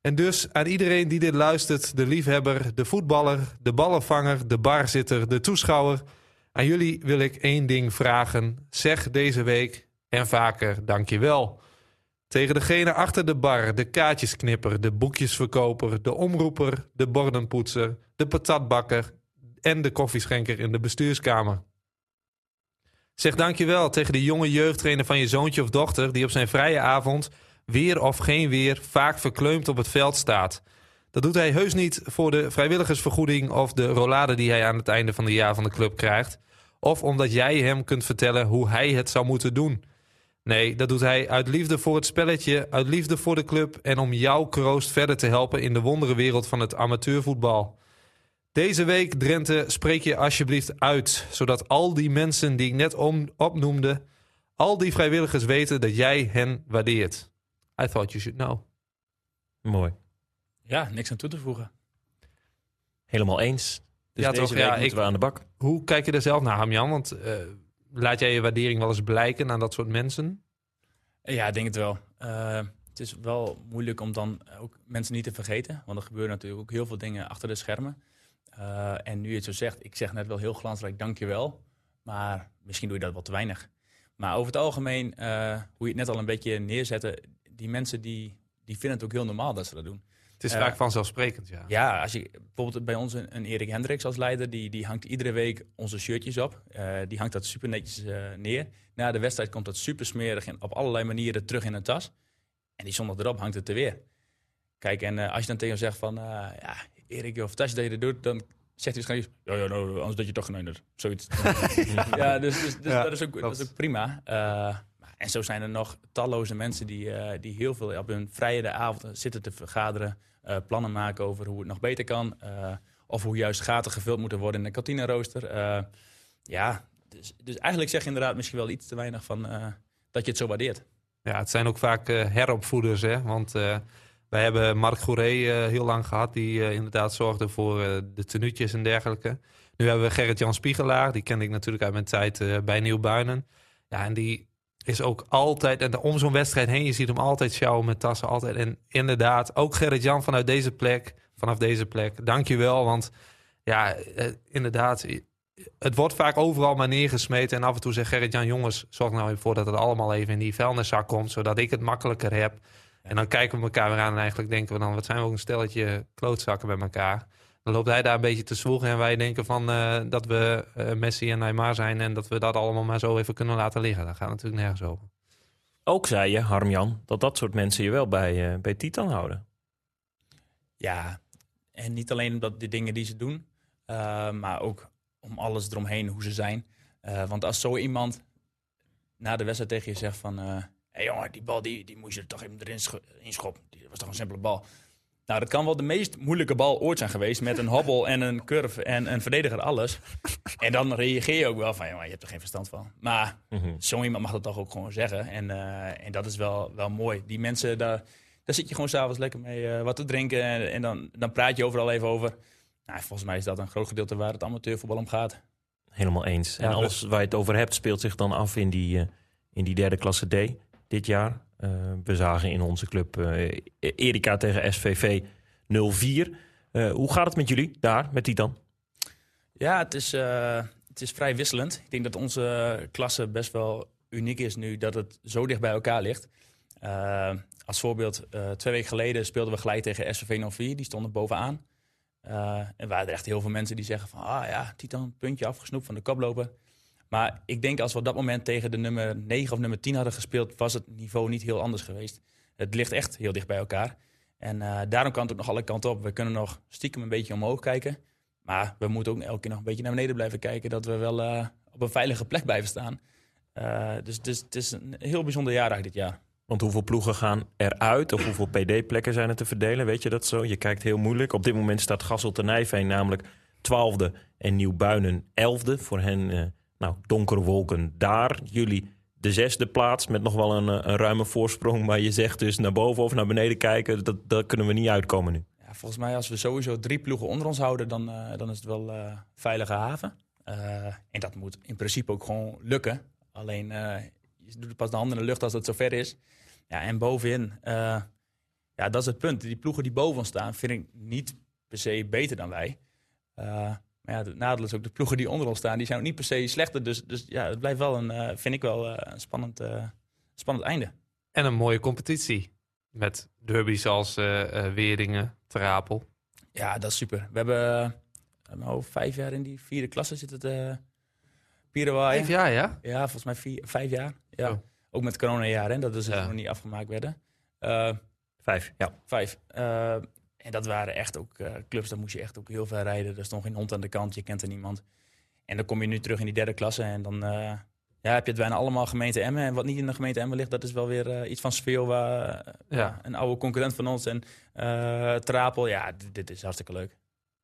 En dus aan iedereen die dit luistert, de liefhebber, de voetballer, de ballenvanger, de barzitter, de toeschouwer. Aan jullie wil ik één ding vragen. Zeg deze week en vaker dankjewel. Tegen degene achter de bar, de kaartjesknipper, de boekjesverkoper, de omroeper, de bordenpoetser, de patatbakker en de koffieschenker in de bestuurskamer. Zeg dankjewel tegen de jonge jeugdtrainer van je zoontje of dochter die op zijn vrije avond weer of geen weer, vaak verkleumd op het veld staat. Dat doet hij heus niet voor de vrijwilligersvergoeding of de rollade die hij aan het einde van het jaar van de club krijgt. Of omdat jij hem kunt vertellen hoe hij het zou moeten doen. Nee, dat doet hij uit liefde voor het spelletje, uit liefde voor de club en om jouw kroost verder te helpen in de wonderenwereld van het amateurvoetbal. Deze week, Drenthe, spreek je alsjeblieft uit, zodat al die mensen die ik net om, opnoemde, al die vrijwilligers weten dat jij hen waardeert. I thought you should know. Mooi. Ja, niks aan toe te voegen. Helemaal eens. Dus Ja, deze toch? week Ja, moeten ik- we aan de bak. Hoe kijk je er zelf naar, Hamjan? Want eh, laat jij je waardering wel eens blijken aan dat soort mensen? Ja, ik denk het wel. Eh, het is wel moeilijk om dan ook mensen niet te vergeten. Want er gebeuren natuurlijk ook heel veel dingen achter de schermen. Eh, en nu je het zo zegt, ik zeg net wel heel glansrijk dankjewel. Maar misschien doe je dat wat te weinig. Maar over het algemeen, eh, hoe je het net al een beetje neerzette... die mensen die, die vinden het ook heel normaal dat ze dat doen. Het is Eh, vaak vanzelfsprekend, ja. Ja, als je bijvoorbeeld bij ons een, een Erik Hendricks als leider, die, die hangt iedere week onze shirtjes op. Eh, die hangt dat super netjes eh, neer. Na de wedstrijd komt dat super smerig en op allerlei manieren terug in een tas. En die zondag erop hangt het er weer. Kijk, en eh, als je dan tegen hem zegt van, eh, ja, Erik, of fantastisch dat je dat doet, dan zegt hij waarschijnlijk, ja, ja, nou, anders dat je toch geneukt. Zoiets. *laughs* ja, dus, dus, dus Ja, dat, is ook, dat klopt. is ook prima. En zo zijn er nog talloze mensen die, eh, die heel veel op hun vrije avond zitten te vergaderen. eh, plannen maken over hoe het nog beter kan. eh, of hoe juist gaten gevuld moeten worden in de kantinerooster. Ja, dus, dus eigenlijk zeg je inderdaad misschien wel iets te weinig van dat je het zo waardeert. Ja, het zijn ook vaak heropvoeders, hè. Want wij hebben Mark Gouré eh, heel lang gehad... die inderdaad zorgde voor de tenuutjes en dergelijke. Nu hebben we Gerrit-Jan Spiegelaar. Die kende ik natuurlijk uit mijn tijd bij Nieuw-Buinen. Ja, en die is ook altijd... En om zo'n wedstrijd heen, je ziet hem altijd sjouwen met tassen. Altijd. En inderdaad, ook Gerrit-Jan vanuit deze plek... vanaf deze plek, dank je wel. Want ja, eh, inderdaad... Het wordt vaak overal maar neergesmeten. En af en toe zegt Gerrit-Jan, jongens, zorg nou even voor dat het allemaal even in die vuilniszak komt. Zodat ik het makkelijker heb. En dan kijken we elkaar weer aan en eigenlijk denken we dan... wat zijn we ook een stelletje klootzakken bij elkaar. Dan loopt hij daar een beetje te zwoegen en wij denken van eh, dat we eh, Messi en Neymar zijn... en dat we dat allemaal maar zo even kunnen laten liggen. Dat gaat natuurlijk nergens over. Ook zei je, Harmjan, dat dat soort mensen je wel bij, eh, bij Titan houden. Ja, en niet alleen omdat de dingen die ze doen, eh, maar ook om alles eromheen, hoe ze zijn. Eh, want als zo iemand na de wedstrijd tegen je zegt van... hé hey jongen, die bal die, die moest je er toch even erin scho- inschoppen. Die was toch een simpele bal. Nou, dat kan wel de meest moeilijke bal ooit zijn geweest. Met een hobbel en een curve en een verdediger, alles. En dan reageer je ook wel van, jongen, je hebt er geen verstand van. Maar Mhm. zo iemand mag dat toch ook gewoon zeggen. En, eh, en dat is wel, wel mooi. Die mensen, daar, daar zit je gewoon s'avonds lekker mee eh, wat te drinken. En, en dan, dan praat je overal even over. Nou, volgens mij is dat een groot gedeelte waar het amateurvoetbal om gaat. Helemaal eens. En Ja, alles waar je het over hebt speelt zich dan af in die, eh, in die derde klasse D dit jaar. Eh, we zagen in onze club eh, Erika tegen SVV 04. Eh, hoe gaat het met jullie daar, met die dan? Ja, het is, het is vrij wisselend. Ik denk dat onze klasse best wel uniek is nu dat het zo dicht bij elkaar ligt. Als voorbeeld, twee weken geleden speelden we gelijk tegen SVV 04. Die stonden bovenaan. En waren er echt heel veel mensen die zeggen van... ah ja, Titan, puntje afgesnoept van de koploper. Maar ik denk als we op dat moment tegen de nummer 9 of nummer 10 hadden gespeeld... was het niveau niet heel anders geweest. Het ligt echt heel dicht bij elkaar. En eh, daarom kan het ook nog alle kanten op. We kunnen nog stiekem een beetje omhoog kijken. Maar we moeten ook elke keer nog een beetje naar beneden blijven kijken. Dat we wel eh, op een veilige plek blijven staan. Eh, dus het is een heel bijzonder jaar dit jaar. Want hoeveel ploegen gaan eruit? Of hoeveel PD-plekken zijn er te verdelen? Weet je dat zo? Je kijkt heel moeilijk. Op dit moment staat Gasselt en Nijveen namelijk twaalfde en Nieuwbuinen elfde. Voor hen nou, donkere wolken daar. Jullie de zesde plaats met nog wel een, eh, een ruime voorsprong. Maar je zegt dus naar boven of naar beneden kijken. Dat, dat kunnen we niet uitkomen nu. Ja, volgens mij als we sowieso drie ploegen onder ons houden... dan, eh, dan is het wel eh, veilige haven. En dat moet in principe ook gewoon lukken. Alleen je doet pas de handen in de lucht als het zover is. Ja, en bovenin, ja, dat is het punt. Die ploegen die boven staan vind ik niet per se beter dan wij. Maar ja, het nadeel is ook de ploegen die onder ons staan... die zijn ook niet per se slechter. Dus, dus ja, het blijft wel een, eh, vind ik wel eh, een spannend, eh, spannend einde. En een mooie competitie. Met derbies als Weeringen, Terapel. Ja, dat is super. We hebben nou, vijf jaar in die vierde klasse zitten te pierenwaaien. Vijf jaar, ja? Ja, volgens mij vier, vijf jaar. Ja. Oh. Ook met corona-jaar, hè, dat dus Ja. nog niet afgemaakt werden. Vijf, ja. vijf. Eh, en dat waren echt ook eh, clubs, daar moest je echt ook heel ver rijden. Er stond geen hond aan de kant, je kent er niemand. En dan kom je nu terug in die derde klasse en dan eh, ja, heb je het bijna allemaal gemeente Emmen. En wat niet in de gemeente Emmen ligt, dat is wel weer eh, iets van Speel, Ja. een oude concurrent van ons. En Trapel, ja, dit, dit is hartstikke leuk.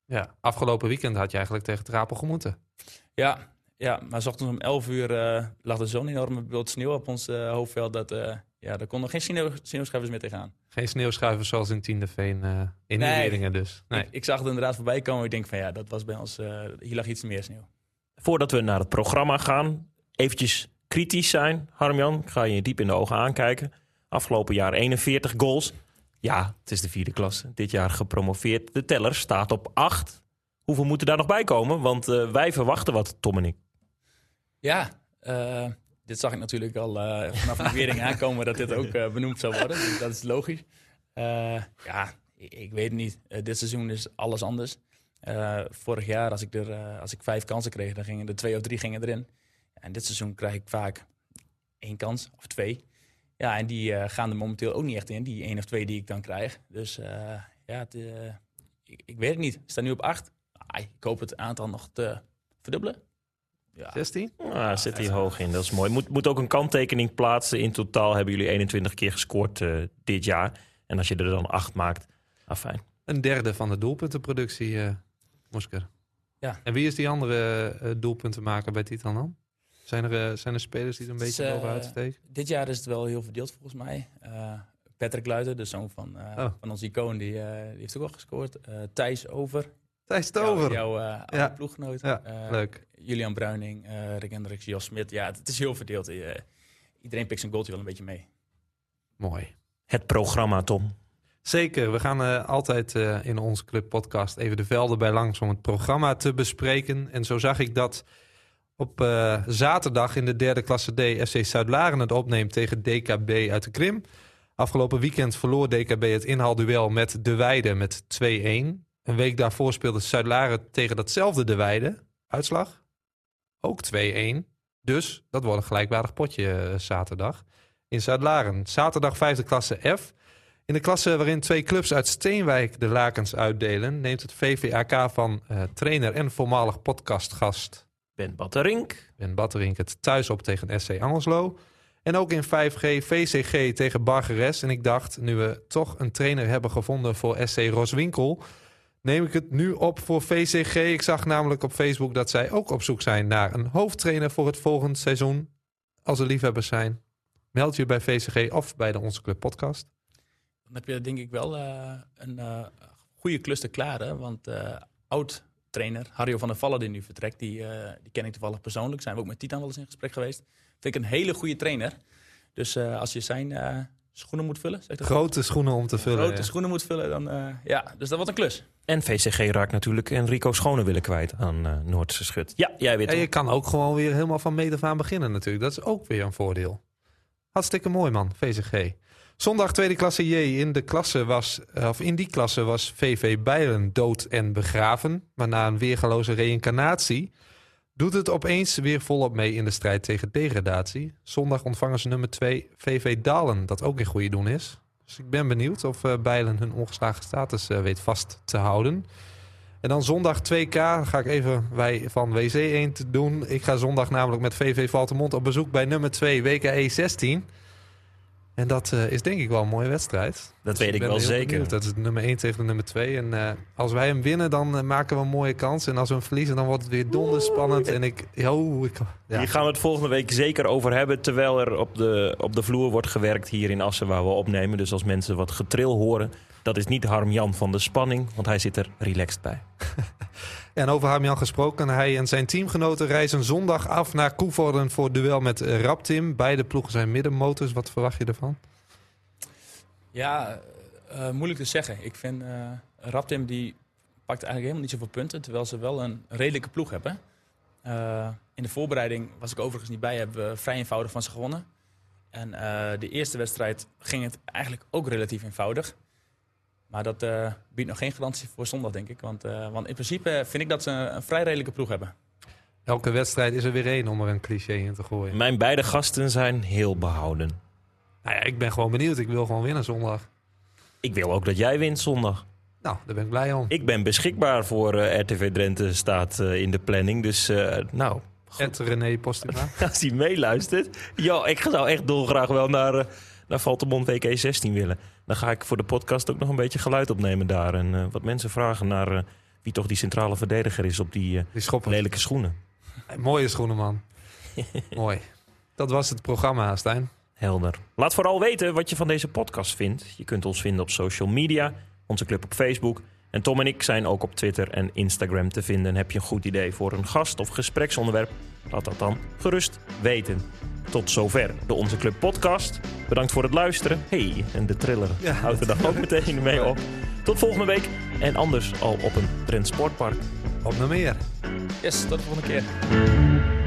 ja. Afgelopen weekend had je eigenlijk tegen Terapel gemoeten. Ja, ja, maar 's ochtends om 11 uur lag er zo'n enorme bult sneeuw op ons hoofdveld dat ja, daar konden geen sneeuw, sneeuwschuivers meer tegenaan. Geen sneeuwschuivers zoals in Tiendeveen uh, in Nee. Weeringen dus. Nee. Ik, ik zag het inderdaad voorbij komen. Ik denk van ja, dat was bij ons, eh, hier lag iets meer sneeuw. Voordat we naar het programma gaan, eventjes kritisch zijn. Harmjan, ik ga je diep in de ogen aankijken. Afgelopen jaar 41 goals. Ja, het is de vierde klasse. Dit jaar gepromoveerd. De teller staat op 8. Hoeveel moeten daar nog bij komen? Want eh, wij verwachten wat, Tom en ik. Ja, eh, dit zag ik natuurlijk al eh, vanaf de wering *laughs* aankomen dat dit ook eh, benoemd zou worden. Dus dat is logisch. Eh, ja, ik, ik weet het niet. Dit seizoen is alles anders. Vorig jaar, als ik, er, als ik vijf kansen kreeg, dan gingen er twee of drie gingen erin. En dit seizoen krijg ik vaak één kans of twee. Ja, en die gaan er momenteel ook niet echt in, die één of twee die ik dan krijg. Dus ja, het, ik, ik weet het niet. Ik sta nu op acht. Ah, ik hoop het aantal nog te verdubbelen. Ja, 16? Ah, zit hier hoog in, dat is mooi. Moet, moet ook een kanttekening plaatsen. In totaal hebben jullie 21 keer gescoord eh, dit jaar. En als je er dan 8 maakt, afijn. Een derde van de doelpuntenproductie, eh Mosker. Ja. En wie is die andere eh doelpuntenmaker bij Titan dan? Zijn er, eh, zijn er spelers die er een beetje bovenuit steken? Dit jaar is het wel heel verdeeld volgens mij. Eh, Patrick Luiten, de zoon van, eh, Oh. van ons icoon, die, eh, die heeft ook wel gescoord. Eh, Thijs Over, Thijs jouw, Tover. jouw eh, Ja. ploeggenoot. Ja, Eh, Leuk. Julian Bruining, eh Rick Hendricks, Jos Smit. Ja, het, is heel verdeeld. Eh, iedereen pikt zijn goaltje wel een beetje mee. Mooi. Het programma, Tom. Zeker, we gaan eh, altijd eh, in onze club podcast even de velden bij langs om het programma te bespreken. En zo zag ik dat op eh, zaterdag in de derde klasse D FC Zuid-Laren het opneemt tegen DKB uit de Krim. Afgelopen weekend verloor DKB het inhaalduel met De Weide met 2-1. Een week daarvoor speelde Zuid-Laren tegen datzelfde De Weide. Uitslag? Ook 2-1. Dus dat wordt een gelijkwaardig potje eh, zaterdag. In Zuid-Laren. Zaterdag vijfde klasse F. In de klasse waarin twee clubs uit Steenwijk de lakens uitdelen, neemt het VVAK van eh, trainer en voormalig podcastgast Ben Batterink. Ben Batterink het thuis op tegen SC Angelslo. En ook in 5G VCG tegen Bargeres. En ik dacht, nu we toch een trainer hebben gevonden voor SC Roswinkel, neem ik het nu op voor VCG. Ik zag namelijk op Facebook dat zij ook op zoek zijn naar een hoofdtrainer voor het volgend seizoen. Als er liefhebbers zijn, meld je bij VCG of bij de Onze Club podcast. Dan heb je denk ik wel eh, een eh, goede klus te klaren. Want eh, oud-trainer Harjo van der Vallen die nu vertrekt, die, die ken ik toevallig persoonlijk. Zijn we ook met Titan wel eens in gesprek geweest. Vind ik een hele goede trainer. Dus als je zijn schoenen moet vullen, zeg goed? Grote schoenen om te vullen. grote ja. schoenen moet vullen, dan eh, ja, dus dat wordt een klus. En VCG raakt natuurlijk Enrico Schone willen kwijt aan eh, Noordse Schut. Ja, jij weet En je het. kan ook gewoon weer helemaal van meet af aan beginnen natuurlijk. Dat is ook weer een voordeel. Hartstikke mooi man, VCG. Zondag tweede klasse J. In, de klasse was, eh, of in die klasse was VV Bijlen dood en begraven. Maar na een weergaloze reïncarnatie doet het opeens weer volop mee in de strijd tegen degradatie. Zondag ontvangen ze nummer 2 VV Dalen, dat ook in goede doen is. Dus ik ben benieuwd of eh, Bijlen hun ongeslagen status eh, weet vast te houden. En dan zondag 2K ga ik even wij van WC 1 te doen. Ik ga zondag namelijk met VV Valtemont op bezoek bij nummer 2 WKE 16. En dat eh, is denk ik wel een mooie wedstrijd. Dat Dus weet ik wel zeker. benieuwd. Dat is nummer 1 tegen de nummer 2. En eh, als wij hem winnen, dan eh, maken we een mooie kans. En als we hem verliezen, dan wordt het weer donderspannend. En ik... Oh, ik ja. Hier gaan we het volgende week zeker over hebben. Terwijl er op de, op de vloer wordt gewerkt hier in Assen waar we opnemen. Dus als mensen wat getril horen, dat is niet Harm-Jan van de spanning. Want hij zit er relaxed bij. *laughs* En over Harmjan gesproken, hij en zijn teamgenoten reizen zondag af naar Koevorden voor duel met Raptim. Beide ploegen zijn middenmotors. Wat verwacht je ervan? Ja, eh, eh, moeilijk te zeggen. Ik vind eh Raptim die pakt eigenlijk helemaal niet zoveel punten, terwijl ze wel een redelijke ploeg hebben. In de voorbereiding was ik overigens niet bij, hebben we vrij eenvoudig van ze gewonnen. En de eerste wedstrijd ging het eigenlijk ook relatief eenvoudig. Maar dat eh, biedt nog geen garantie voor zondag, denk ik. Want, eh, want in principe vind ik dat ze een, een vrij redelijke ploeg hebben. Elke wedstrijd is er weer één om er een cliché in te gooien. Mijn beide gasten zijn heel behouden. Nou ja, ik ben gewoon benieuwd. Ik wil gewoon winnen zondag. Ik wil ook dat jij wint zondag. Nou, daar ben ik blij om. Ik ben beschikbaar voor eh, RTV Drenthe, staat eh, in de planning. Dus eh, nou, Het René Postuma. *laughs* als hij meeluistert. Ja, ik zou echt dolgraag wel naar, naar Valtemont WK 16 willen. Dan ga ik voor de podcast ook nog een beetje geluid opnemen daar. En eh, wat mensen vragen naar eh, wie toch die centrale verdediger is op die eh, Die lelijke schoenen. Mooie schoenen, man. *laughs* Mooi. Dat was het programma, Stijn. Helder. Laat vooral weten wat je van deze podcast vindt. Je kunt ons vinden op social media, onze club op Facebook. En Tom en ik zijn ook op Twitter en Instagram te vinden. Heb je een goed idee voor een gast of gespreksonderwerp? Laat dat dan gerust weten. Tot zover de Onze Club podcast. Bedankt voor het luisteren. Hey, en de triller Ja. houdt er dan ook meteen mee op. Tot volgende week. En anders al op een Trend Sportpark. Op naar meer. Yes, tot de volgende keer.